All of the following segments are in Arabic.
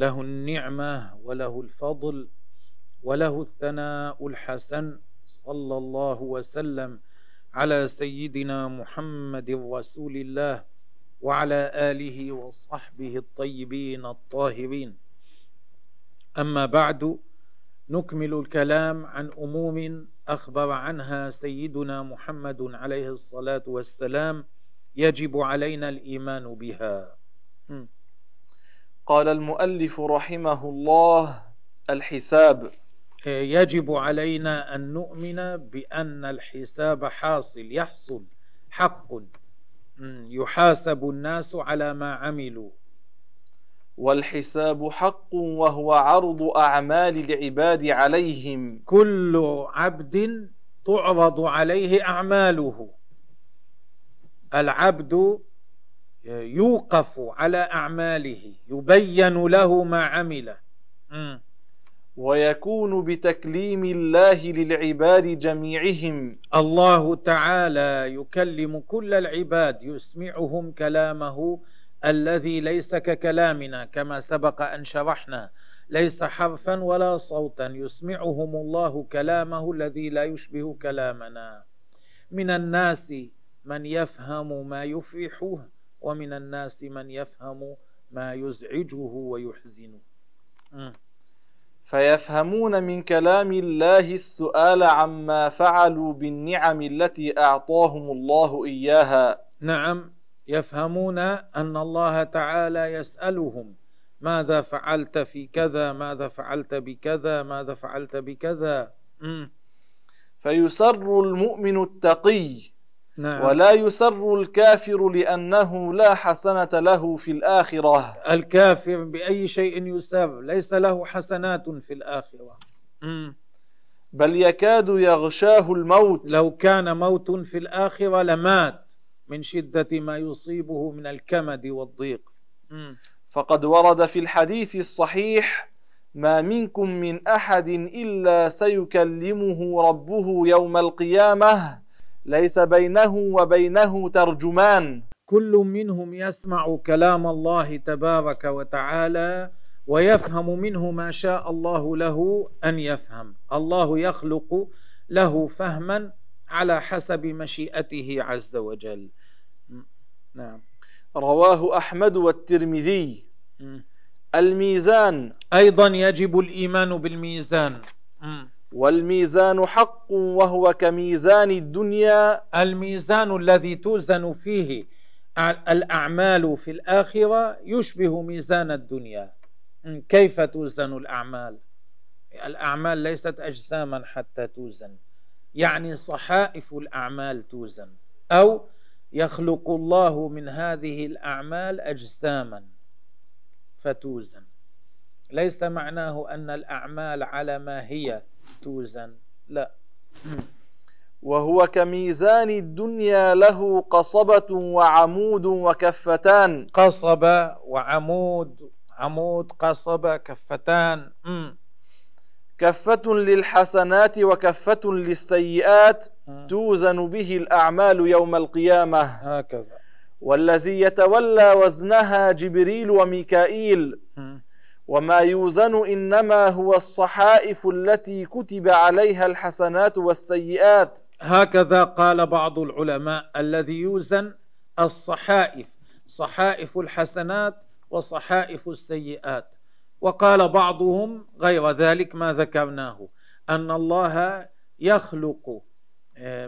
له النعمة وله الفضل وله الثناء الحسن صلى الله وسلم على سيدنا محمد رسول الله وعلى آله وصحبه الطيبين الطاهرين. أما بعد نكمل الكلام عن أموم أخبر عنها سيدنا محمد عليه الصلاة والسلام يجب علينا الإيمان بها. قال المؤلف رحمه الله الحساب. يجب علينا أن نؤمن بأن الحساب حاصل يحصل حق. يحاسب الناس على ما عملوا. والحساب حق وهو عرض أعمال العباد عليهم. كل عبد تعرض عليه أعماله. العبد يوقف على أعماله يبين له ما عمل. ويكون بتكليم الله للعباد جميعهم. الله تعالى يكلم كل العباد يسمعهم كلامه الذي ليس ككلامنا كما سبق أن شرحنا. ليس حرفا ولا صوتا يسمعهم الله كلامه الذي لا يشبه كلامنا. من الناس من يفهم ما يفرحه. ومن الناس من يفهم ما يزعجه ويحزنه. فيفهمون من كلام الله السؤال عما فعلوا بالنعم التي أعطاهم الله إياها نعم يفهمون أن الله تعالى يسألهم ماذا فعلت في كذا ماذا فعلت بكذا ماذا فعلت بكذا. فيسر المؤمن التقي نعم. ولا يسر الكافر لأنه لا حسنة له في الآخرة. الكافر بأي شيء يسر ليس له حسنات في الآخرة. م. بل يكاد يغشاه الموت. لو كان موت في الآخرة لمات من شدة ما يصيبه من الكمد والضيق. م. فقد ورد في الحديث الصحيح ما منكم من أحد إلا سيكلمه ربه يوم القيامة. ليس بينه وبينه ترجمان. كل منهم يسمع كلام الله تبارك وتعالى ويفهم منه ما شاء الله له أن يفهم. الله يخلق له فهما على حسب مشيئته عز وجل. نعم. رواه أحمد والترمذي. الميزان. أيضا يجب الإيمان بالميزان. والميزان حق وهو كميزان الدنيا. الميزان الذي توزن فيه الأعمال في الآخرة يشبه ميزان الدنيا. كيف توزن الأعمال؟ الأعمال ليست أجساما حتى توزن. يعني صحائف الأعمال توزن. أو يخلق الله من هذه الأعمال أجساما فتوزن. ليس معناه أن الأعمال على ما هي توزن لا. وهو كميزان الدنيا له قصبة وعمود وكفتان. قصبة وعمود عمود قصبة كفتان. م. كفة للحسنات وكفة للسيئات م. توزن به الأعمال يوم القيامة. هكذا. والذي يتولى وزنها جبريل وميكائيل. م. وما يوزن إنما هو الصحائف التي كتب عليها الحسنات والسيئات. هكذا قال بعض العلماء الذي يوزن الصحائف صحائف الحسنات وصحائف السيئات. وقال بعضهم غير ذلك ما ذكرناه أن الله يخلق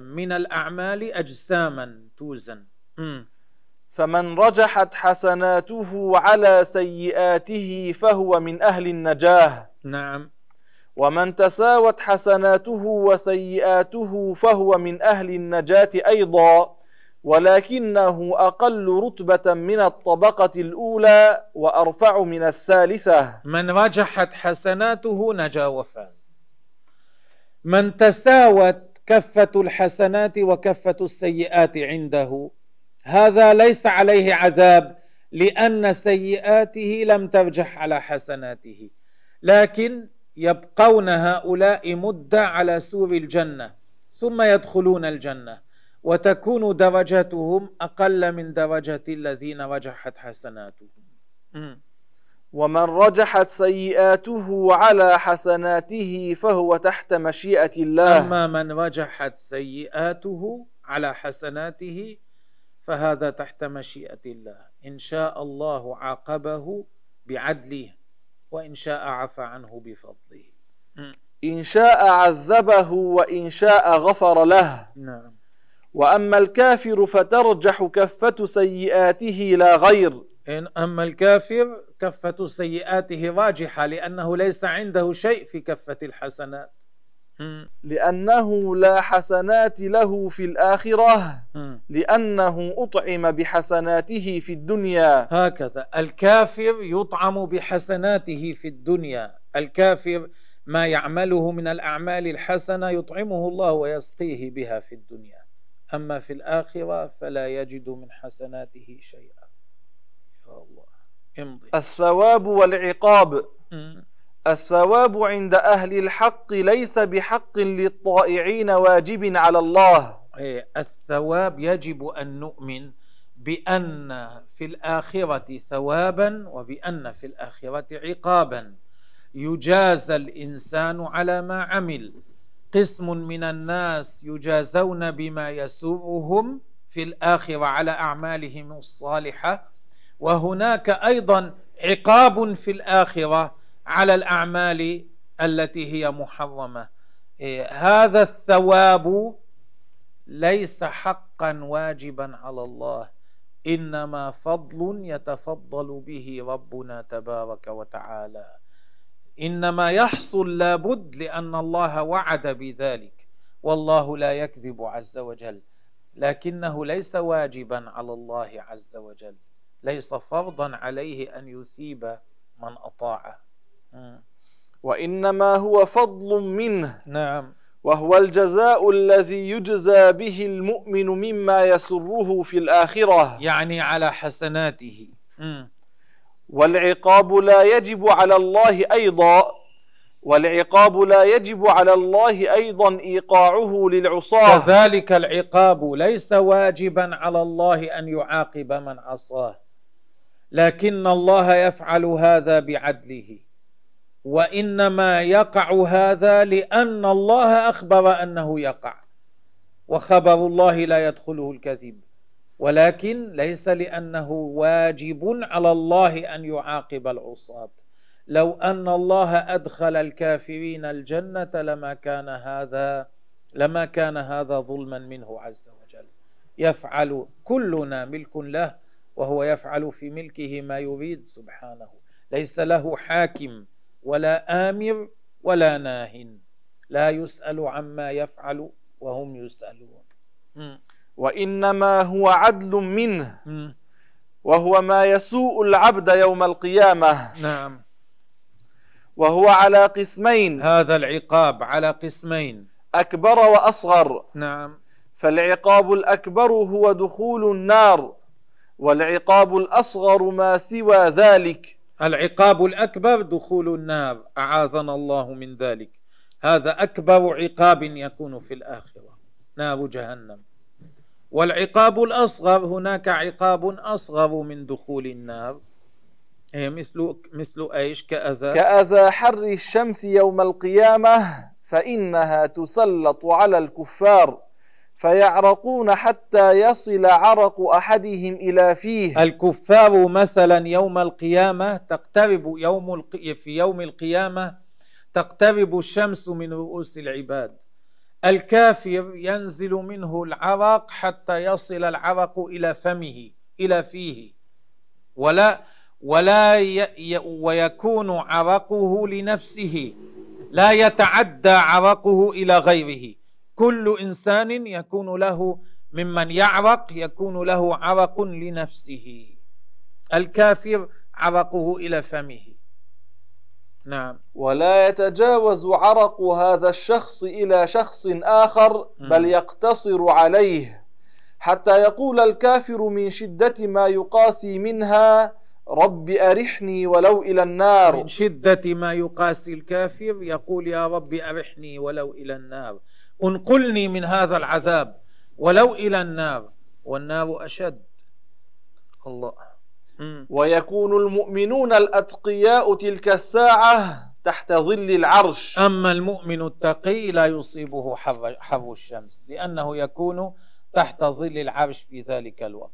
من الأعمال أجساما توزن. فمن رجحت حسناته على سيئاته فهو من أهل النجاة. نعم. ومن تساوت حسناته وسيئاته فهو من أهل النجاة أيضا ولكنه أقل رتبة من الطبقة الأولى وأرفع من الثالثة. من رجحت حسناته نجا وفاز. من تساوت كفة الحسنات وكفة السيئات عنده هذا ليس عليه عذاب لأن سيئاته لم ترجح على حسناته. لكن يبقون هؤلاء مدة على سور الجنة ثم يدخلون الجنة وتكون درجتهم أقل من درجة الذين رجحت حسناتهم. ومن رجحت سيئاته على حسناته فهو تحت مشيئة الله. أما من رجحت سيئاته على حسناته فهذا تحت مشيئة الله. إن شاء الله عاقبه بعدله وإن شاء عفى عنه بفضله. إن شاء عذبه وإن شاء غفر له. نعم. وأما الكافر فترجح كفة سيئاته لا غير. إن أما الكافر كفة سيئاته راجحة لأنه ليس عنده شيء في كفة الحسنات. لأنه لا حسنات له في الآخرة. لأنه أطعم بحسناته في الدنيا. هكذا. الكافر يطعم بحسناته في الدنيا. الكافر ما يعمله من الأعمال الحسنة يطعمه الله ويسقيه بها في الدنيا. أما في الآخرة فلا يجد من حسناته شيئا. يا الله. امضي. الثواب والعقاب. الثواب عند أهل الحق ليس بحق للطائعين واجب على الله. إيه، الثواب يجب أن نؤمن بأن في الآخرة ثوابا وبأن في الآخرة عقابا. يجازى الإنسان على ما عمل. قسم من الناس يجازون بما يسوءهم في الآخرة على أعمالهم الصالحة. وهناك أيضا عقاب في الآخرة. على الأعمال التي هي محرمة. إيه، هذا الثواب ليس حقا واجبا على الله إنما فضل يتفضل به ربنا تبارك وتعالى. إنما يحصل لابد لأن الله وعد بذلك والله لا يكذب عز وجل لكنه ليس واجبا على الله عز وجل ليس فرضا عليه أن يثيب من أطاعه. وإنما هو فضل منه. نعم. وهو الجزاء الذي يجزى به المؤمن مما يسره في الآخرة. يعني على حسناته. والعقاب لا يجب على الله أيضا. والعقاب لا يجب على الله أيضا إيقاعه للعصاة. كذلك العقاب ليس واجبا على الله أن يعاقب من عصاه. لكن الله يفعل هذا بعدله. وإنما يقع هذا لأن الله أخبر أنه يقع وخبر الله لا يدخله الكذب ولكن ليس لأنه واجب على الله أن يعاقب العصاة. لو أن الله أدخل الكافرين الجنة لما كان هذا لما كان هذا ظلما منه عز وجل. يفعل كلنا ملك له وهو يفعل في ملكه ما يريد سبحانه. ليس له حاكم ولا آمر ولا ناه لا يسأل عما يفعل وهم يسألون. وإنما هو عدل منه. وهو ما يسوء العبد يوم القيامة. نعم. وهو على قسمين. هذا العقاب على قسمين. أكبر وأصغر. نعم. فالعقاب الأكبر هو دخول النار والعقاب الأصغر ما سوى ذلك. العقاب الأكبر دخول النار. أعاذنا الله من ذلك. هذا أكبر عقاب يكون في الآخرة. نار جهنم. والعقاب الأصغر هناك عقاب أصغر من دخول النار. هي مثل مثل إيش؟ كأذى. كأذى حر الشمس يوم القيامة فإنها تسلط على الكفار. فيعرقون حتى يصل عرق أحدهم إلى فيه. الكفار مثلا يوم القيامة تقترب يوم الق... في يوم القيامة تقترب الشمس من رؤوس العباد. الكافر ينزل منه العرق حتى يصل العرق إلى فمه إلى فيه. ولا ولا ي... ويكون عرقه لنفسه. لا يتعدى عرقه إلى غيره. كل إنسان يكون له ممن يعرق يكون له عرق لنفسه. الكافر عرقه إلى فمه. نعم. ولا يتجاوز عرق هذا الشخص إلى شخص آخر بل يقتصر عليه. حتى يقول الكافر من شدة ما يقاسي منها رب أرحني ولو إلى النار. من شدة ما يقاسي الكافر يقول يا رب أرحني ولو إلى النار. انقلني من هذا العذاب ولو إلى النار والنار أشد. الله. ويكون المؤمنون الأتقياء تلك الساعة تحت ظل العرش. أما المؤمن التقي لا يصيبه حر, حر الشمس لأنه يكون تحت ظل العرش في ذلك الوقت.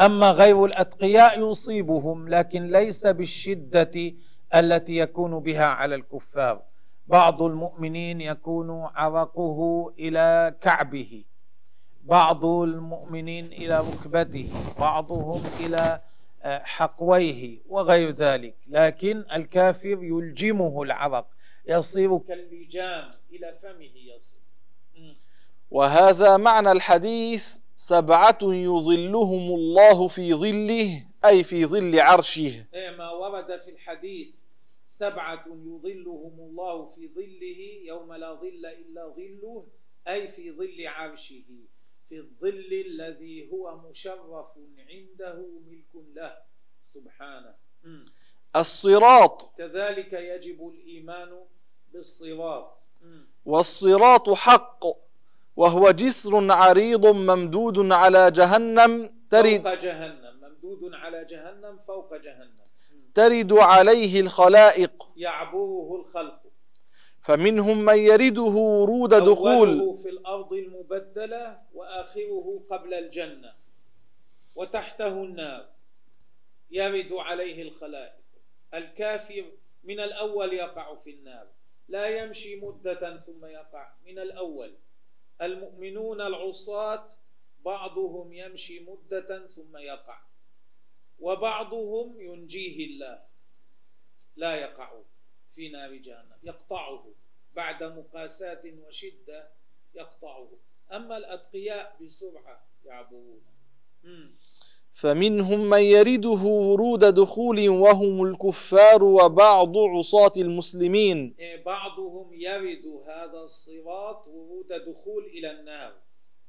أما غير الأتقياء يصيبهم لكن ليس بالشدة التي يكون بها على الكفار. بعض المؤمنين يكون عرقه إلى كعبه بعض المؤمنين إلى ركبته بعضهم إلى آه، حقويه وغير ذلك. لكن الكافر يلجمه العرق يصير كاللجام إلى فمه يصير. وهذا معنى الحديث سبعة يظلهم الله في ظله أي في ظل عرشه. إيه، ما ورد في الحديث سبعة يظلهم الله في ظله يوم لا ظل إلا ظله أي في ظل عرشه في الظل الذي هو مشرف عنده ملك له. سبحانه. الصراط. كذلك يجب الإيمان بالصراط. والصراط حق وهو جسر عريض ممدود على جهنم ترد فوق جهنم ممدود على جهنم فوق جهنم. ترد عليه الخلائق. يعبره الخلق. فمنهم من يرده ورود دخول. في الأرض المبدلة وآخره قبل الجنة. وتحته النار. يرد عليه الخلائق. الكافر من الأول يقع في النار. لا يمشي مدة ثم يقع. من الأول. المؤمنون العصاة بعضهم يمشي مدة ثم يقع. وبعضهم ينجيه الله. لا يقع في نار جهنم. يقطعه. بعد مقاساة وشدة يقطعه. أما الأتقياء بسرعة يعبرون. فمنهم من يرده ورود دخول وهم الكفار وبعض عصاة المسلمين. إيه، بعضهم يرد هذا الصراط ورود دخول إلى النار.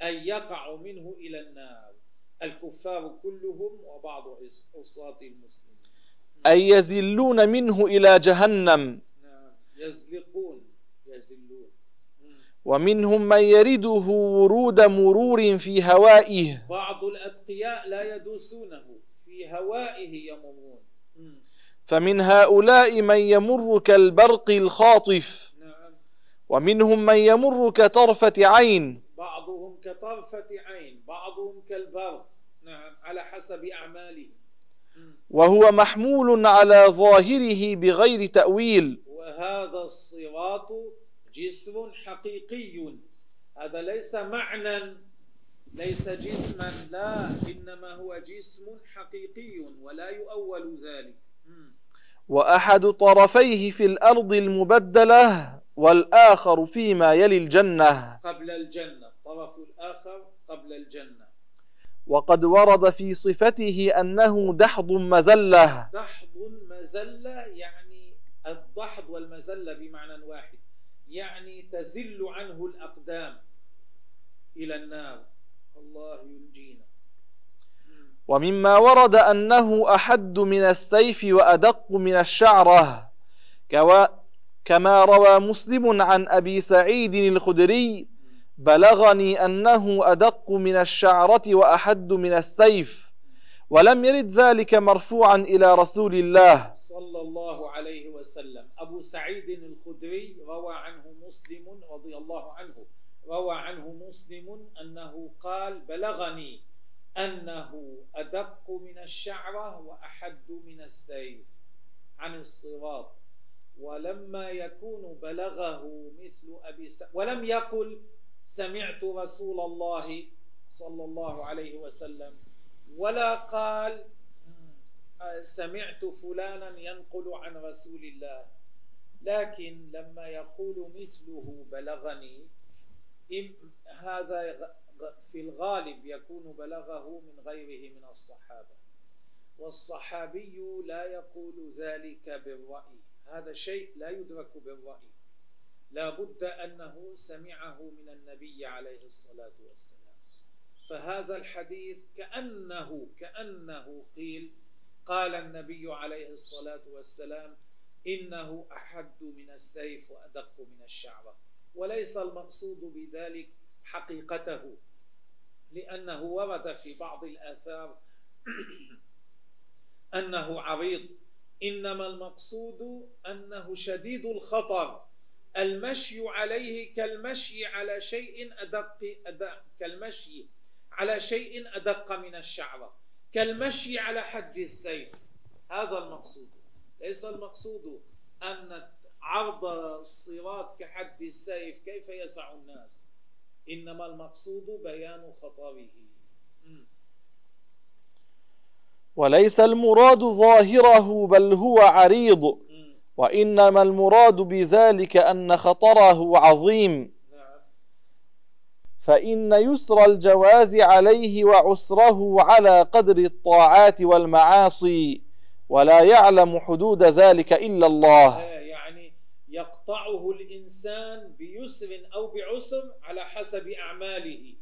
أي يقع منه إلى النار. الكفار كلهم وبعض عصاة المسلمين. أي يزلون منه إلى جهنم. نعم. يزلقون يزلون. ومنهم من يرده ورود مرور في هوائه. بعض الأتقياء لا يدوسونه في هوائه يمرون. فمن هؤلاء من يمر كالبرق الخاطف. نعم. ومنهم من يمر كطرفة عين. بعضهم كطرفة عين بعضهم كالبرق. نعم على حسب أعمالهم وهو محمول على ظاهره بغير تأويل. وهذا الصراط جسر حقيقي. هذا ليس معنى ليس جسما لا إنما هو جسم حقيقي ولا يؤول ذلك. وأحد طرفيه في الأرض المبدلة والآخر فيما يلي الجنة. قبل الجنة الطرف الآخر قبل الجنة. وقد ورد في صفته أنه دحض مزلة. دحض مزلة يعني الدحض والمزلة بمعنى واحد يعني تزل عنه الأقدام إلى النار. الله ينجينا. ومما ورد أنه أحد من السيف وأدق من الشعرة. كما روى مسلم عن أبي سعيد الخدري بلغني أنه أدق من الشعرة وأحد من السيف ولم يرد ذلك مرفوعا إلى رسول الله. صلى الله عليه وسلم. أبو سعيد الخدري روى عنه مسلم رضي الله عنه روى عنه مسلم أنه قال بلغني أنه أدق من الشعرة وأحد من السيف عن الصراط ولما يكون بلغه مثل أبي س... ولم يقل سمعت رسول الله صلى الله عليه وسلم ولا قال سمعت فلانا ينقل عن رسول الله. لكن لما يقول مثله بلغني هذا في الغالب يكون بلغه من غيره من الصحابة. والصحابي لا يقول ذلك بالرأي. هذا شيء لا يدرك بالرأي. لا بد أنه سمعه من النبي عليه الصلاة والسلام. فهذا الحديث كأنه كأنه قيل قال النبي عليه الصلاة والسلام إنه أحد من السيف وأدق من الشعرة وليس المقصود بذلك حقيقته لأنه ورد في بعض الآثار أنه عريض إنما المقصود أنه شديد الخطر. المشي عليه كالمشي على شيء أدق, أدق كالمشي على شيء أدق من الشعرة. كالمشي على حد السيف. هذا المقصود. ليس المقصود أن عرض الصراط كحد السيف كيف يسع الناس. إنما المقصود بيان خطره. وليس المراد ظاهره بل هو عريض. وإنما المراد بذلك أن خطره عظيم. فإن يسر الجواز عليه وعسره على قدر الطاعات والمعاصي ولا يعلم حدود ذلك إلا الله. يعني يقطعه الإنسان بيسر أو بعسر على حسب أعماله.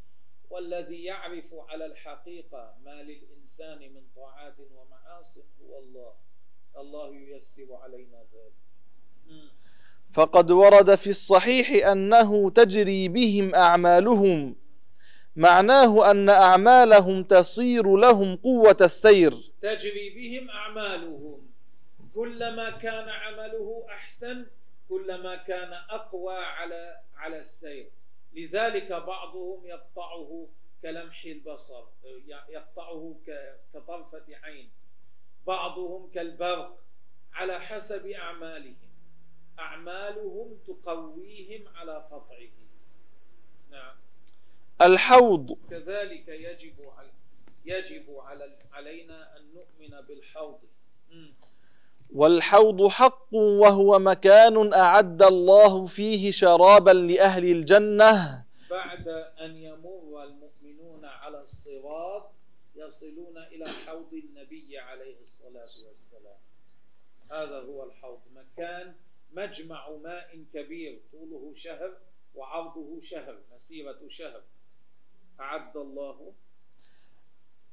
والذي يعرف على الحقيقة ما للإنسان من طاعات ومعاصي هو الله. الله ييسر علينا ذلك. فقد ورد في الصحيح أنه تجري بهم أعمالهم. معناه أن أعمالهم تصير لهم قوة السير. تجري بهم أعمالهم. كلما كان عمله أحسن كلما كان أقوى على على السير. لذلك بعضهم يقطعه كلمح البصر يقطعه كطرفة عين. بعضهم كالبرق على حسب أعمالهم. أعمالهم تقويهم على قطعه. نعم. الحوض. كذلك يجب على يجب على علينا أن نؤمن بالحوض. والحوض حق وهو مكان أعد الله فيه شرابا لأهل الجنة. بعد أن يمر المؤمنون على الصراط يصلون إلى حوض النبي عليه الصلاة والسلام. هذا هو الحوض. مكان مجمع ماء كبير طوله شهر وعرضه شهر مسيرة شهر أعد الله.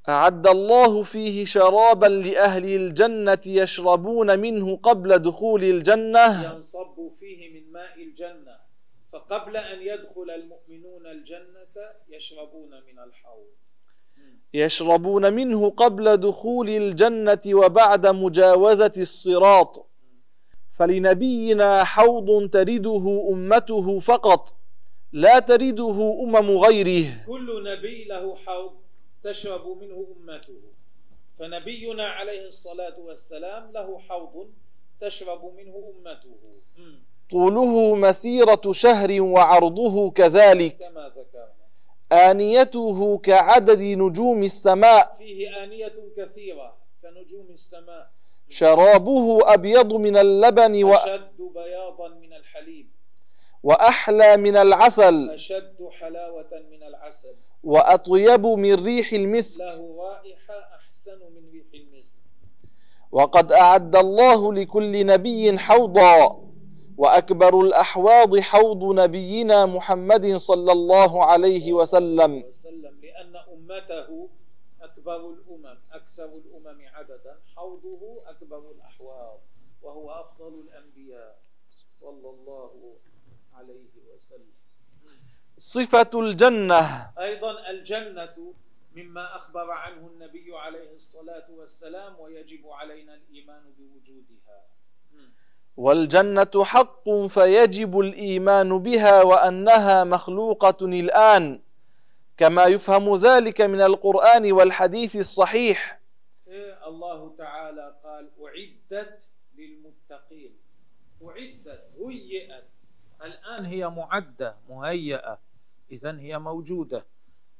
أعد الله فيه شرابا لأهل الجنة يشربون منه قبل دخول الجنة. ينصب فيه من ماء الجنة. فقبل أن يدخل المؤمنون الجنة يشربون من الحوض. يشربون منه قبل دخول الجنة وبعد مجاوزة الصراط. فلنبينا حوض ترده أمته فقط لا ترده أمم غيره. كل نبي له حوض تشرب منه أمته. فنبينا عليه الصلاة والسلام له حوض تشرب منه أمته. طوله مسيرة شهر وعرضه كذلك. كما ذكرنا آنيته كعدد نجوم السماء. فيه آنية كثيرة كنجوم السماء. شرابه أبيض من اللبن و... أشد بياضا من الحليب. وأحلى من العسل. أشد حلاوة من العسل. وأطيب من ريح المسك. له رائحة أحسن من ريح المسك. وقد أعد الله لكل نبي حوضا. وأكبر الأحواض حوض نبينا محمد صلى الله عليه وسلم. لأن أمته أكبر الأمم أكثر الأمم عددا حوضه أكبر الأحواض وهو أفضل الأنبياء. صلى الله عليه وسلم. صفة الجنة. أيضا الجنة مما أخبر عنه النبي عليه الصلاة والسلام ويجب علينا الإيمان بوجودها. والجنة حق فيجب الإيمان بها وأنها مخلوقة الآن كما يفهم ذلك من القرآن والحديث الصحيح. إيه الله تعالى قال أعدت للمتقين. أعدت هيئت. الآن هي معدة مهيئة. إذا هي موجودة.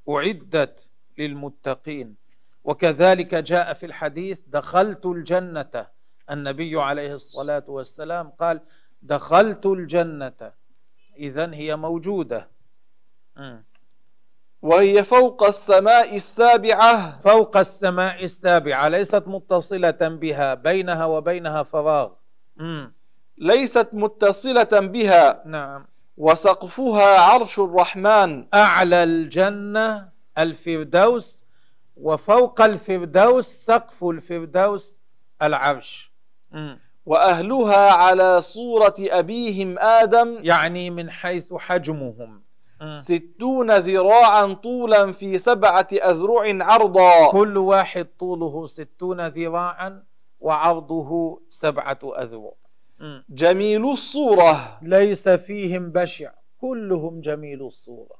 أعدت للمتقين. وكذلك جاء في الحديث دخلت الجنة. النبي عليه الصلاة والسلام قال دخلت الجنة. إذا هي موجودة. م. وهي فوق السماء السابعة. فوق السماء السابعة. ليست متصلة بها بينها وبينها فراغ. ليست متصلة بها. نعم. وسقفها عرش الرحمن. أعلى الجنة الفردوس وفوق الفردوس سقف الفردوس العرش. وأهلها على صورة أبيهم آدم يعني من حيث حجمهم. ستون ذراعا طولا في سبعة أذرع عرضا. كل واحد طوله ستون ذراعا وعرضه سبعة أذرع. جميل الصورة. ليس فيهم بشع كلهم جميل الصورة.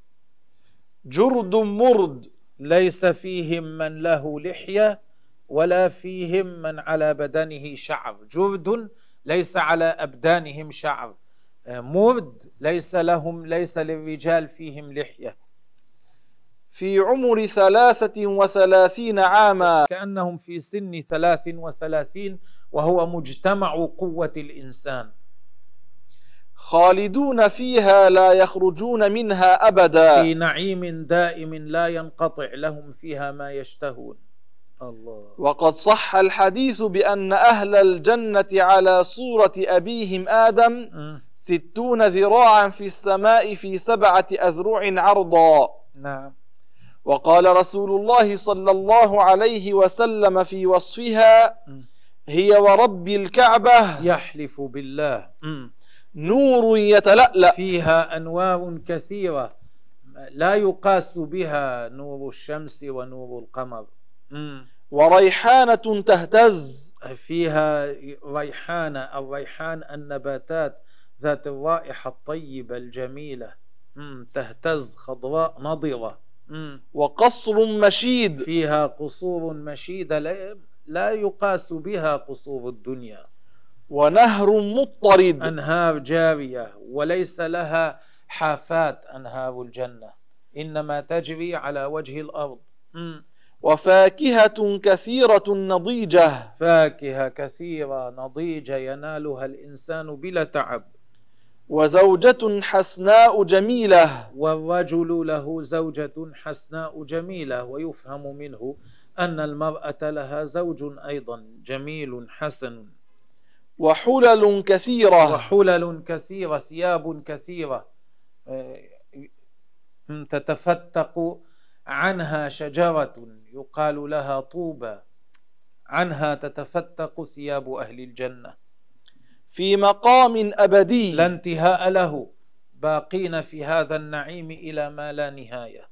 جرد مرد. ليس فيهم من له لحية ولا فيهم من على بدنه شعر. جرد ليس على أبدانهم شعر. آه، مرد ليس لهم ليس للرجال فيهم لحية. في عمر ثلاثة وثلاثين عاما. كأنهم في سن ثلاث وثلاثين وهو مجتمع قوة الإنسان. خالدون فيها لا يخرجون منها أبدا. في نعيم دائم لا ينقطع لهم فيها ما يشتهون. الله وقد صح الحديث بأن أهل الجنة على صورة أبيهم آدم. ستون ذراعا في السماء في سبعة أذرع عرضا نعم وقال رسول الله صلى الله عليه وسلم في وصفها. هي ورب الكعبة يحلف بالله. نور يتلألأ فيها أنوار كثيرة لا يقاس بها نور الشمس ونور القمر. وريحانة تهتز. فيها ريحانة الريحان النباتات ذات الرائحة الطيبة الجميلة. تهتز خضراء نضرة. وقصر مشيد. فيها قصور مشيدة لا- يقاس بها قصور الدنيا. ونهر مضطرد أنهار جارية وليس لها حافات أنهار الجنة. إنما تجري على وجه الأرض. وفاكهة كثيرة نضيجة. فاكهة كثيرة نضيجة ينالها الإنسان بلا تعب. وزوجة حسناء جميلة. والرجل له زوجة حسناء جميلة ويفهم منه أن المرأة لها زوج أيضا جميل حسن. وحلل كثيرة. وحلل كثيرة ثياب كثيرة. آه، تتفتق عنها شجرة. يقال لها طوبى عنها تتفتق ثياب أهل الجنة. في مقام أبدي. لا انتهاء له باقين في هذا النعيم إلى ما لا نهاية.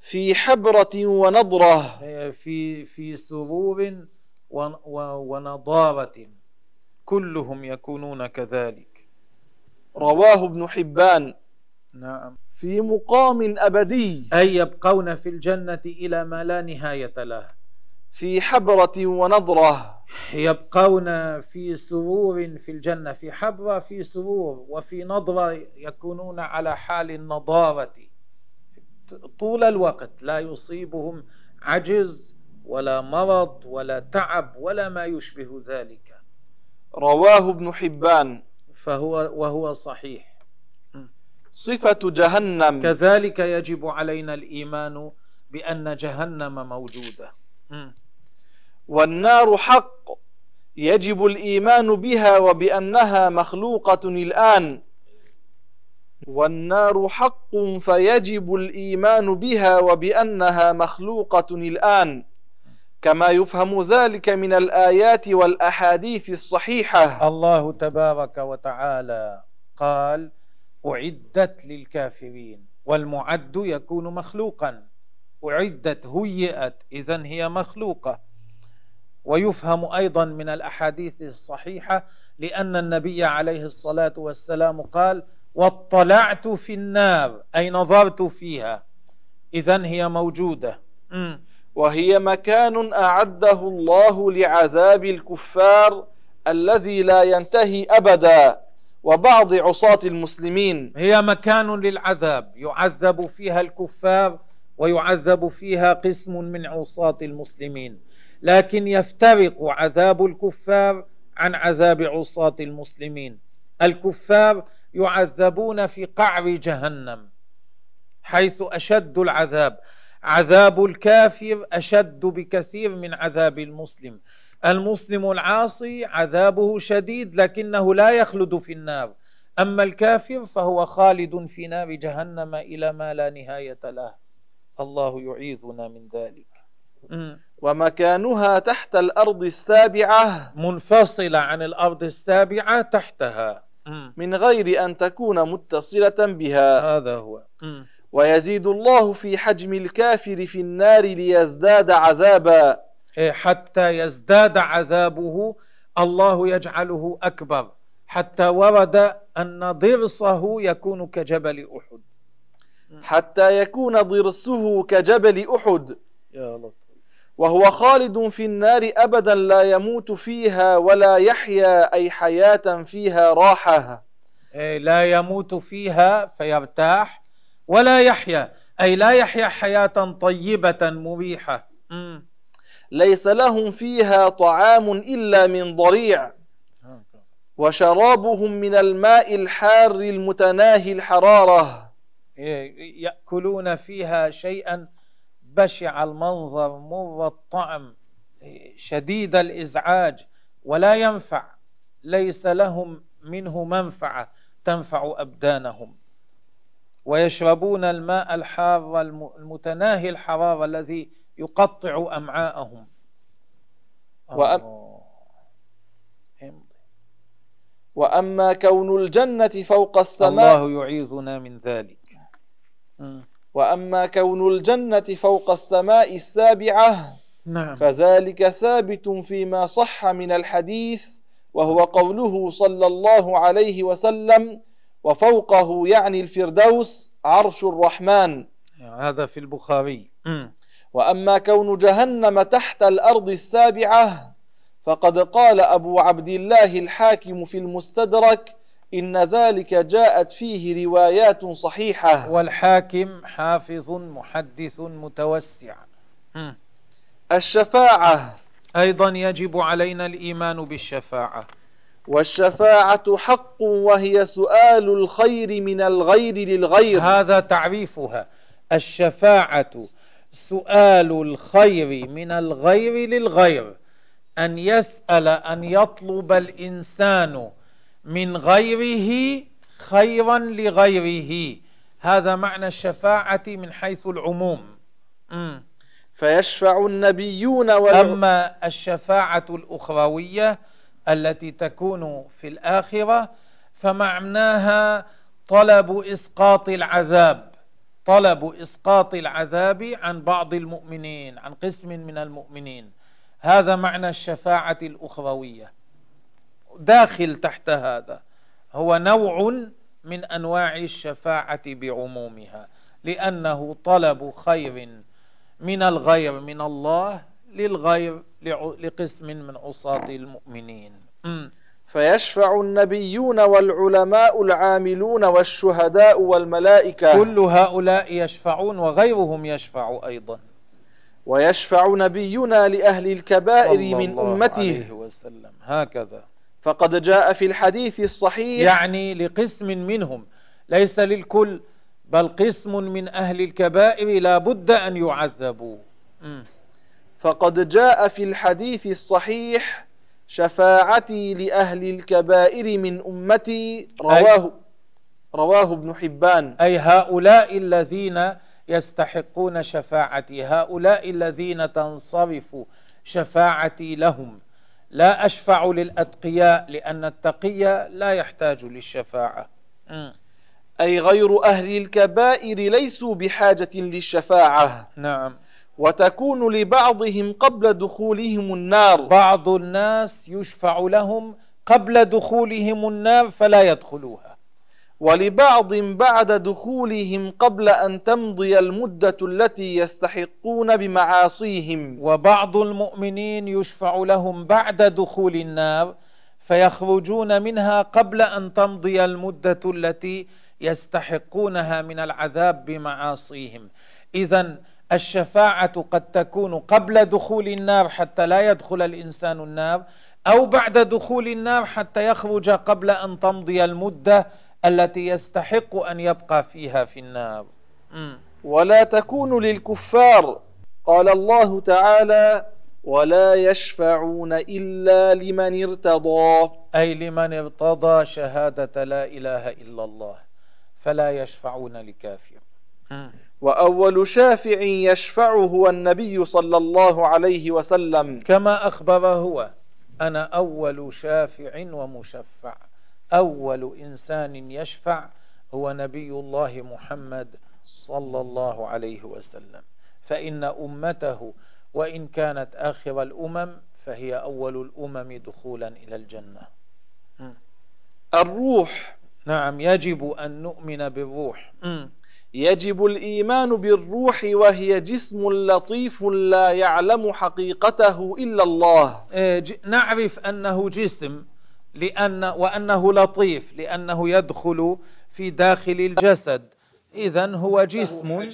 في حبرة ونضرة. في في سرور ونضارة كلهم يكونون كذلك. رواه ابن حبان. نعم. في مقام أبدي. أي يبقون في الجنة إلى ما لا نهاية له. في حبرة ونضرة. يبقون في سرور في الجنة. في حبرة في سرور. وفي نضرة يكونون على حال النضارة. طول الوقت لا يصيبهم عجز ولا مرض ولا تعب ولا ما يشبه ذلك. رواه ابن حبان. فهو وهو صحيح. صفة جهنم. كذلك يجب علينا الإيمان بأن جهنم موجودة. والنار حق. يجب الإيمان بها وبأنها مخلوقة الآن. والنار حق فيجب الإيمان بها وبأنها مخلوقة الآن. كما يفهم ذلك من الآيات والأحاديث الصحيحة. الله تبارك وتعالى قال أعدت للكافرين والمعد يكون مخلوقا. أعدت هيئت إذا هي مخلوقة. ويفهم أيضا من الأحاديث الصحيحة لأن النبي عليه الصلاة والسلام قال واطلعت في النار أي نظرت فيها. إذا هي موجودة. وهي مكان أعده الله لعذاب الكفار الذي لا ينتهي أبدا. وبعض عصاة المسلمين. هي مكان للعذاب. يعذب فيها الكفار ويعذب فيها قسم من عصاة المسلمين. لكن يفترق عذاب الكفار عن عذاب عصاة المسلمين. الكفار يعذبون في قعر جهنم حيث أشد العذاب. عذاب الكافر أشد بكثير من عذاب المسلم. المسلم العاصي عذابه شديد لكنه لا يخلد في النار. أما الكافر فهو خالد في نار جهنم إلى ما لا نهاية له. الله يعيذنا من ذلك. ومكانها تحت الأرض السابعة. منفصلة عن الأرض السابعة تحتها. من غير أن تكون متصلة بها. هذا هو. ويزيد الله في حجم الكافر في النار ليزداد عذابا. حتى يزداد عذابه الله يجعله أكبر. حتى ورد أن ضرسه يكون كجبل أحد. حتى يكون ضرسه كجبل أحد. يا لطف وهو خالد في النار أبدا لا يموت فيها ولا يحيا أي حياة فيها راحة إيه، لا يموت فيها فيرتاح ولا يحيا أي لا يحيا حياة طيبة مريحة. ليس لهم فيها طعام إلا من ضريع. وشرابهم من الماء الحار المتناهي الحرارة. إيه، يأكلون فيها شيئا بشع المنظر مر الطعم شديد الإزعاج ولا ينفع. ليس لهم منه منفعة تنفع أبدانهم. ويشربون الماء الحار المتناهي الحرارة الذي يقطع أمعاءهم. وأم وأما كون الجنة فوق السماء الله يعيذنا من ذلك. وأما كون الجنة فوق السماء السابعة نعم. فذلك ثابت فيما صح من الحديث وهو قوله صلى الله عليه وسلم وفوقه يعني الفردوس عرش الرحمن. هذا في البخاري. وأما كون جهنم تحت الأرض السابعة فقد قال أبو عبد الله الحاكم في المستدرك إن ذلك جاءت فيه روايات صحيحة. والحاكم حافظ محدث متوسع. الشفاعة. أيضا يجب علينا الإيمان بالشفاعة. والشفاعة حق وهي سؤال الخير من الغير للغير. هذا تعريفها. الشفاعة سؤال الخير من الغير للغير أن يسأل أن يطلب الإنسان من غيره خيرا لغيره. هذا معنى الشفاعة من حيث العموم. م. فيشفع النبيون وال... أما الشفاعة الأخروية التي تكون في الآخرة فمعناها طلب إسقاط العذاب. طلب إسقاط العذاب عن بعض المؤمنين عن قسم من المؤمنين. هذا معنى الشفاعة الأخروية داخل تحت هذا هو نوع من أنواع الشفاعة بعمومها لأنه طلب خير من الغير من الله للغير لقسم من عصاة المؤمنين. فيشفع النبيون والعلماء العاملون والشهداء والملائكة. كل هؤلاء يشفعون وغيرهم يشفع أيضا. ويشفع نبينا لأهل الكبائر من أمته. عليه وسلم. هكذا. فقد جاء في الحديث الصحيح. يعني لقسم منهم. ليس للكل بل قسم من أهل الكبائر لا بد أن يعذبوا. فقد جاء في الحديث الصحيح. شفاعتي لأهل الكبائر من أمتي رواه رواه ابن حبان. أي هؤلاء الذين يستحقون شفاعتي هؤلاء الذين تنصرف شفاعتي لهم. لا أشفع للأتقياء لأن التقي لا يحتاج للشفاعة. أي غير أهل الكبائر ليسوا بحاجة للشفاعة. نعم. وتكون لبعضهم قبل دخولهم النار. بعض الناس يشفع لهم قبل دخولهم النار فلا يدخلوها. ولبعض بعد دخولهم قبل أن تمضي المدة التي يستحقون بمعاصيهم. وبعض المؤمنين يشفع لهم بعد دخول النار فيخرجون منها قبل أن تمضي المدة التي يستحقونها من العذاب بمعاصيهم. إذا الشفاعة قد تكون قبل دخول النار حتى لا يدخل الإنسان النار أو بعد دخول النار حتى يخرج قبل أن تمضي المدة التي يستحق أن يبقى فيها في النار. ولا تكون للكفار قال الله تعالى ولا يشفعون إلا لمن ارتضى أي لمن ارتضى شهادة لا إله إلا الله فلا يشفعون لكافر مم. وأول شافع يشفع هو النبي صلى الله عليه وسلم. كما أخبر هو أنا أول شافع ومشفع. أول إنسان يشفع هو نبي الله محمد صلى الله عليه وسلم. فإن أمته وإن كانت آخر الأمم فهي أول الأمم دخولا إلى الجنة. الروح. نعم يجب أن نؤمن بالروح. يجب الإيمان بالروح وهي جسم لطيف لا يعلم حقيقته إلا الله. إيه، نعرف أنه جسم لأن وأنه لطيف لأنه يدخل في داخل الجسد. إذا هو جسم.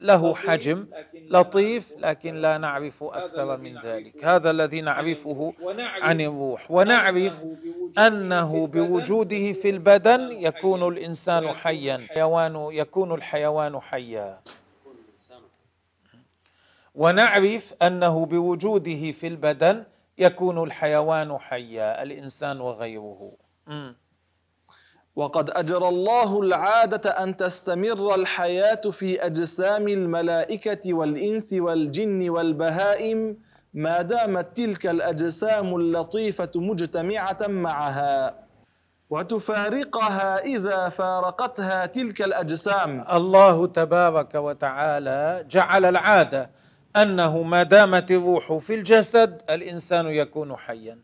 له حجم لطيف لكن لا نعرف أكثر من ذلك. هذا الذي نعرفه عن الروح. ونعرف أنه بوجوده في البدن يكون الإنسان حيا. حيوان يكون الحيوان حيا. ونعرف أنه بوجوده في البدن يكون الحيوان حيا الإنسان وغيره. وقد أجرى الله العادة أن تستمر الحياة في أجسام الملائكة والإنس والجن والبهائم ما دامت تلك الأجسام اللطيفة مجتمعة معها. وتفارقها إذا فارقتها تلك الأجسام. الله تبارك وتعالى جعل العادة أنه ما دامت الروح في الجسد الإنسان يكون حيا.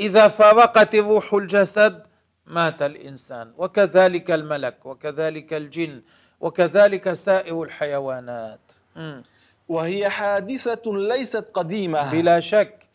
إذا فارقت الروح الجسد مات الإنسان وكذلك الملك وكذلك الجن وكذلك سائر الحيوانات مم. وهي حادثة ليست قديمة بلا شك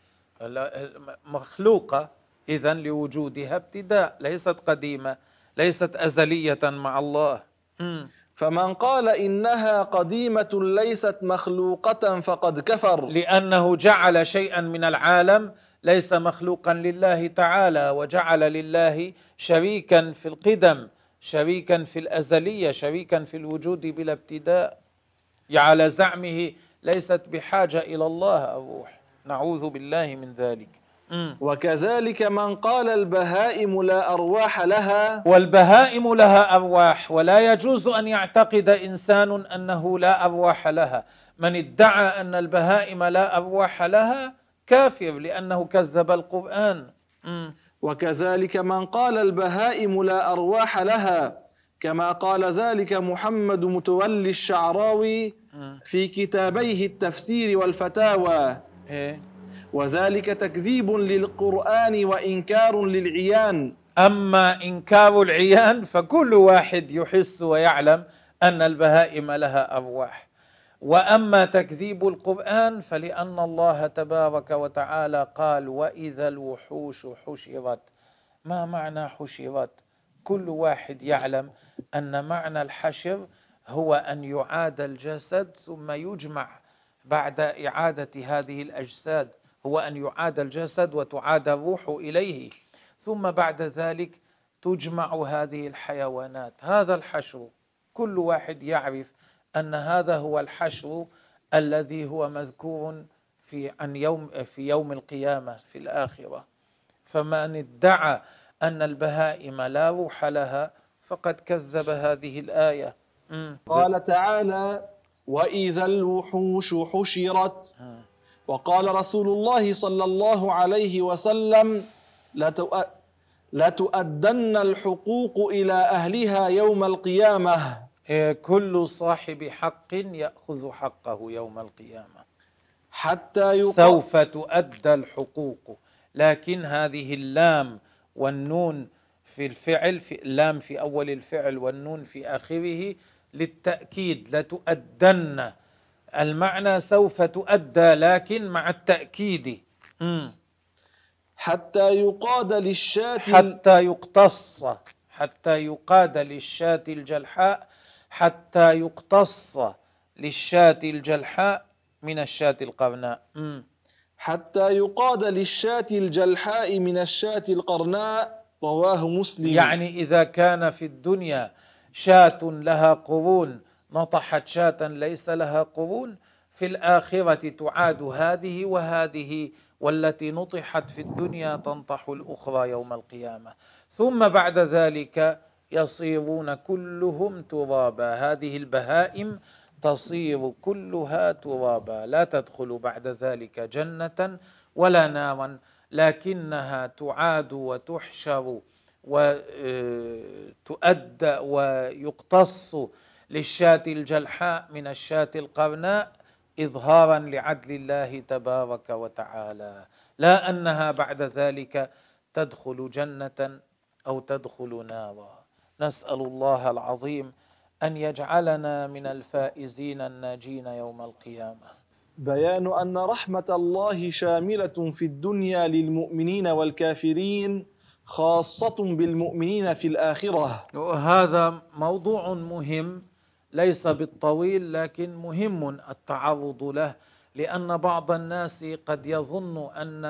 مخلوقة إذا لوجودها ابتداء ليست قديمة ليست أزلية مع الله مم. فمن قال إنها قديمة ليست مخلوقة فقد كفر لأنه جعل شيئا من العالم ليس مخلوقا لله تعالى وجعل لله شريكا في القدم شريكا في الأزلية شريكا في الوجود بلا ابتداء. على زعمه ليست بحاجة إلى الله الروح نعوذ بالله من ذلك. وكذلك من قال البهائم لا أرواح لها. والبهائم لها أرواح ولا يجوز أن يعتقد إنسان أنه لا أرواح لها. من ادعى أن البهائم لا أرواح لها كافر لأنه كذب القرآن. مم. وكذلك من قال البهائم لا أرواح لها كما قال ذلك محمد متولي الشعراوي في كتابيه التفسير والفتاوى. إيه؟ وذلك تكذيب للقرآن وإنكار للعيان. أما إنكار العيان فكل واحد يحس ويعلم أن البهائم لها أرواح. وأما تكذيب القرآن فلأن الله تبارك وتعالى قال وإذا الوحوش حشرت. ما معنى حشرت؟ كل واحد يعلم أن معنى الحشر هو أن يعاد الجسد ثم يجمع بعد إعادة هذه الأجساد. هو أن يعاد الجسد وتعاد الروح إليه. ثم بعد ذلك تجمع هذه الحيوانات. هذا الحشر. كل واحد يعرف أن هذا هو الحشر الذي هو مذكور في عن يوم في يوم القيامة في الآخرة. فمن ادعى أن البهائم لا روح لها فقد كذب هذه الآية. مم. قال تعالى وإذا الوحوش حشرت وقال رسول الله صلى الله عليه وسلم لتؤ- لتؤدن الحقوق إلى أهلها يوم القيامة. كل صاحب حق يأخذ حقه يوم القيامة. حتى يقال سوف تؤدى الحقوق. لكن هذه اللام والنون في الفعل في اللام في أول الفعل والنون في آخره للتأكيد. لتؤدن. المعنى سوف تؤدى لكن مع التأكيد. مم. حتى يقاد للشاة حتى يقتص. حتى يقاد للشاة الجلحاء حتى يقتص للشاة الجلحاء من الشاة القرناء. حتى يقاد للشاة الجلحاء من الشاة القرناء رواه مسلم. يعني إذا كان في الدنيا شاة لها قرون نطحت شاة ليس لها قرون في الآخرة تعاد هذه وهذه والتي نطحت في الدنيا تنطح الأخرى يوم القيامة. ثم بعد ذلك يصيرون كلهم ترابا. هذه البهائم تصير كلها ترابا. لا تدخل بعد ذلك جنة ولا نارا لكنها تعاد وتحشر وتؤدى ويقتص للشاة الجلحاء من الشاة القرناء إظهارا لعدل الله تبارك وتعالى. لا أنها بعد ذلك تدخل جنة أو تدخل نارا. نسأل الله العظيم أن يجعلنا من الفائزين الناجين يوم القيامة. بيان أن رحمة الله شاملة في الدنيا للمؤمنين والكافرين خاصة بالمؤمنين في الآخرة. هذا موضوع مهم ليس بالطويل لكن مهم التعرض له لأن بعض الناس قد يظن أن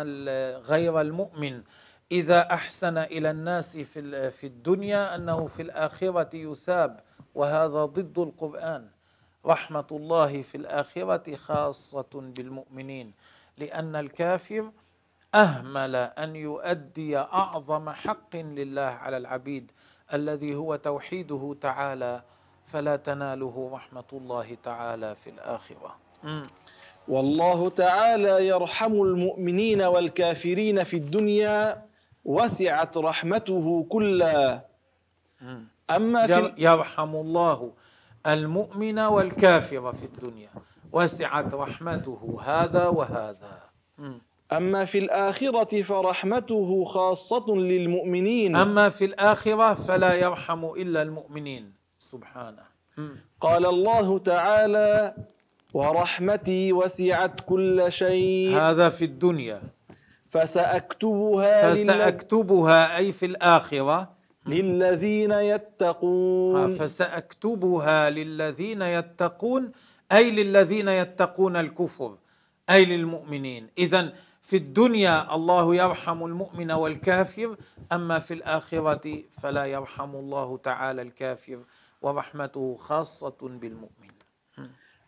غير المؤمن إذا أحسن إلى الناس في في الدنيا أنه في الآخرة يثاب وهذا ضد القرآن. رحمة الله في الآخرة خاصة بالمؤمنين لأن الكافر أهمل أن يؤدي أعظم حق لله على العبيد الذي هو توحيده تعالى فلا تناله رحمة الله تعالى في الآخرة. والله تعالى يرحم المؤمنين والكافرين في الدنيا وسعت رحمته كلا أما في يرحم الله المؤمن والكافر في الدنيا. وسعت رحمته هذا وهذا. أما في الآخرة فرحمته خاصة للمؤمنين. أما في الآخرة فلا يرحم إلا المؤمنين. سبحانه. قال الله تعالى ورحمتي وسعت كل شيء. هذا في الدنيا. فسأكتبها فسأكتبها أي في الآخرة. للذين يتقون. فسأكتبها للذين يتقون أي للذين يتقون الكفر أي للمؤمنين. إذا في الدنيا الله يرحم المؤمن والكافر أما في الآخرة فلا يرحم الله تعالى الكافر ورحمته خاصة بالمؤمن.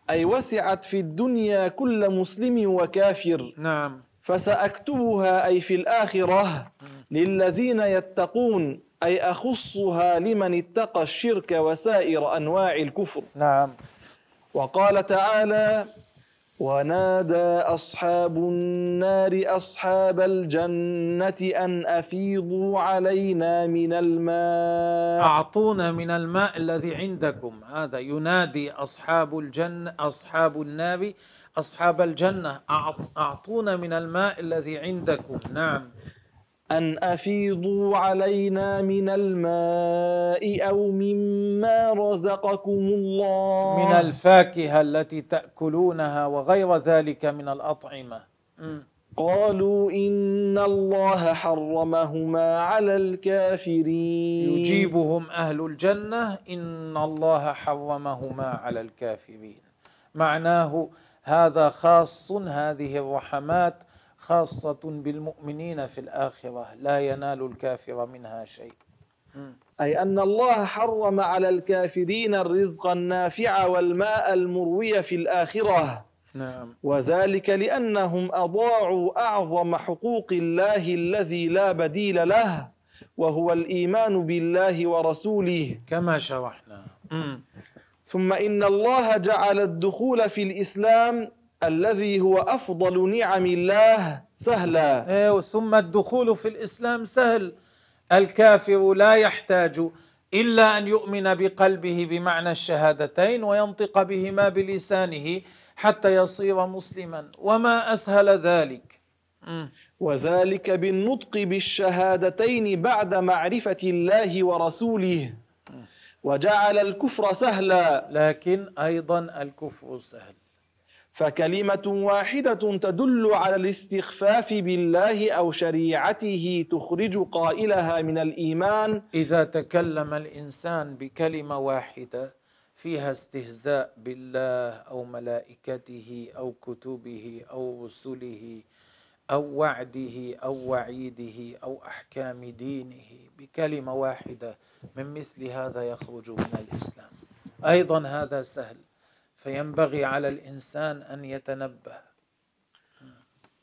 أي وسعت في الدنيا كل مسلم وكافر. نعم. فسأكتبها أي في الآخرة للذين يتقون أي أخصها لمن اتقى الشرك وسائر أنواع الكفر. نعم. وقال تعالى ونادى أصحاب النار أصحاب الجنة أن أفيضوا علينا من الماء. أعطونا من الماء الذي عندكم. هذا ينادي أصحاب الجنة أصحاب النار أصحاب الجنة أعطونا من الماء الذي عندكم. نعم. أن أفيضوا علينا من الماء أو مما رزقكم الله. من الفاكهة التي تأكلونها وغير ذلك من الأطعمة. قالوا إن الله حرمهما على الكافرين. يجيبهم أهل الجنة إن الله حرمهما على الكافرين. معناه هذا خاص هذه الرحمات خاصة بالمؤمنين في الآخرة لا ينال الكافر منها شيء. أي أن الله حرم على الكافرين الرزق النافع والماء المروي في الآخرة. نعم. وذلك لأنهم أضاعوا أعظم حقوق الله الذي لا بديل له وهو الإيمان بالله ورسوله. كما شرحنا. ثم إن الله جعل الدخول في الإسلام الذي هو أفضل نعم الله سهلا. إيه ثم الدخول في الإسلام سهل. الكافر لا يحتاج إلا أن يؤمن بقلبه بمعنى الشهادتين وينطق بهما بلسانه حتى يصير مسلما. وما أسهل ذلك؟ وذلك بالنطق بالشهادتين بعد معرفة الله ورسوله. وجعل الكفر سهلا. لكن أيضا الكفر سهل. فكلمة واحدة تدل على الاستخفاف بالله أو شريعته تخرج قائلها من الإيمان. إذا تكلم الإنسان بكلمة واحدة فيها استهزاء بالله أو ملائكته أو كتبه أو رسله أو وعده أو وعيده أو أحكام دينه بكلمة واحدة من مثل هذا يخرج من الإسلام. أيضا هذا سهل. فينبغي على الإنسان أن يتنبه.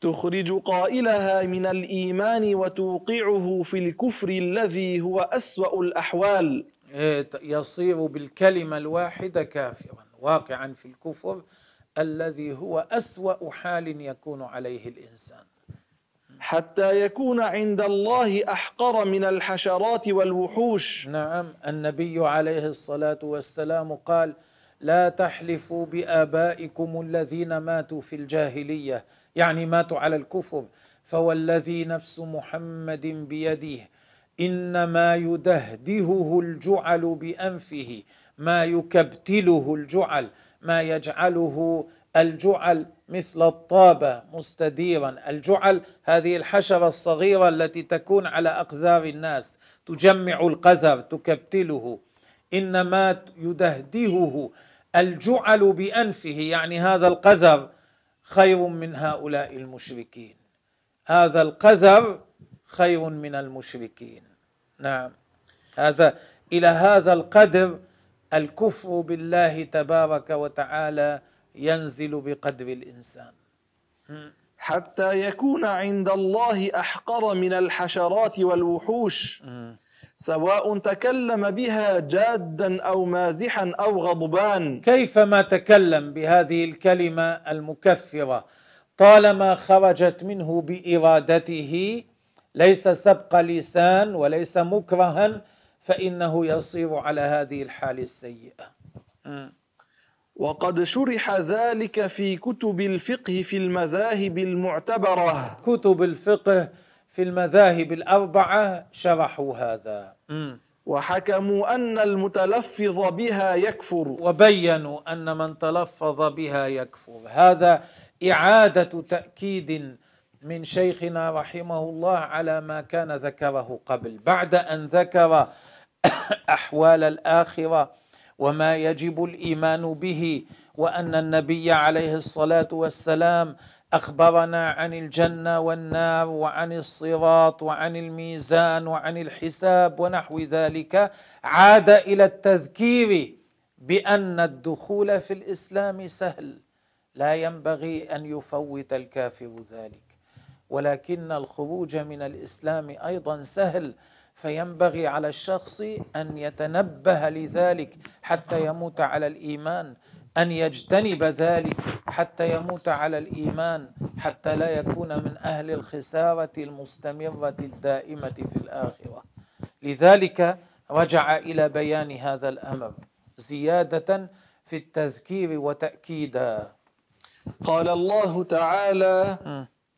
تخرج قائلها من الإيمان وتوقعه في الكفر الذي هو أسوأ الأحوال. إيه، يصير بالكلمة الواحدة كافرا واقعا في الكفر الذي هو أسوأ حال يكون عليه الإنسان. حتى يكون عند الله أحقر من الحشرات والوحوش. نعم النبي عليه الصلاة والسلام قال لا تحلفوا بآبائكم الذين ماتوا في الجاهلية يعني ماتوا على الكفر فوالذي نفس محمد بيده إنما يدهدهه الجعل بأنفه ما يكبتله الجعل ما يجعله الجعل مثل الطابه مستديرا. الجعل هذه الحشرة الصغيرة التي تكون على أقذار الناس تجمع القذر تكبتله. إنما يدهدهه الجعل بأنفه يعني هذا القذر خير من هؤلاء المشركين. هذا القذر خير من المشركين. نعم. هذا إلى هذا القدر الكفر بالله تبارك وتعالى ينزل بقدر الإنسان. حتى يكون عند الله أحقر من الحشرات والوحوش. سواء تكلم بها جادا أو مازحا أو غضبان. كيفما تكلم بهذه الكلمة المكفرة؟ طالما خرجت منه بإرادته ليس سبق لسان وليس مكرها فإنه يصير على هذه الحال السيئة. وقد شرح ذلك في كتب الفقه في المذاهب المعتبرة. كتب الفقه في المذاهب الأربعة شرحوا هذا. وحكموا أن المتلفظ بها يكفر. وبينوا أن من تلفظ بها يكفر. هذا إعادة تأكيد من شيخنا رحمه الله على ما كان ذكره قبل. بعد أن ذكر أحوال الآخرة وما يجب الإيمان به وأن النبي عليه الصلاة والسلام أخبرنا عن الجنة والنار وعن الصراط وعن الميزان وعن الحساب ونحو ذلك عاد إلى التذكير بأن الدخول في الإسلام سهل. لا ينبغي أن يفوت الكافر ذلك. ولكن الخروج من الإسلام أيضا سهل فينبغي على الشخص أن يتنبه لذلك حتى يموت على الإيمان أن يجتنب ذلك حتى يموت على الإيمان حتى لا يكون من أهل الخسارة المستمرة الدائمة في الآخرة. لذلك رجع إلى بيان هذا الأمر زيادة في التذكير وتأكيدا. قال الله تعالى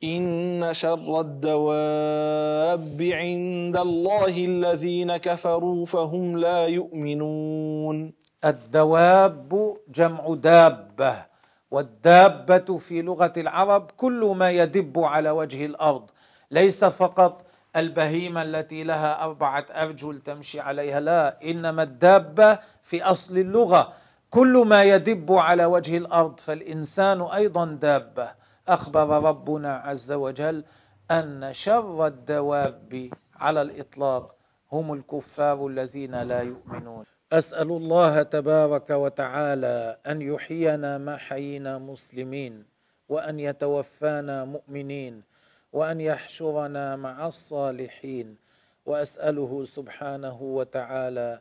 إن شر الدواب عند الله الذين كفروا فهم لا يؤمنون. الدواب جمع دابة والدابة في لغة العرب كل ما يدب على وجه الأرض ليس فقط البهيمة التي لها أربعة أرجل تمشي عليها لا إنما الدابة في أصل اللغة كل ما يدب على وجه الأرض فالإنسان أيضا دابة. أخبر ربنا عز وجل أن شر الدواب على الإطلاق هم الكفار الذين لا يؤمنون. أسأل الله تبارك وتعالى أن يحيينا ما حيينا مسلمين وأن يتوفانا مؤمنين وأن يحشرنا مع الصالحين. وأسأله سبحانه وتعالى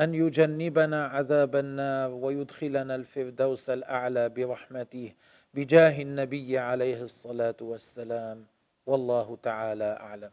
أن يجنبنا عذاب النار ويدخلنا الفردوس الأعلى برحمته. بجاه النبي عليه الصلاة والسلام. والله تعالى أعلم.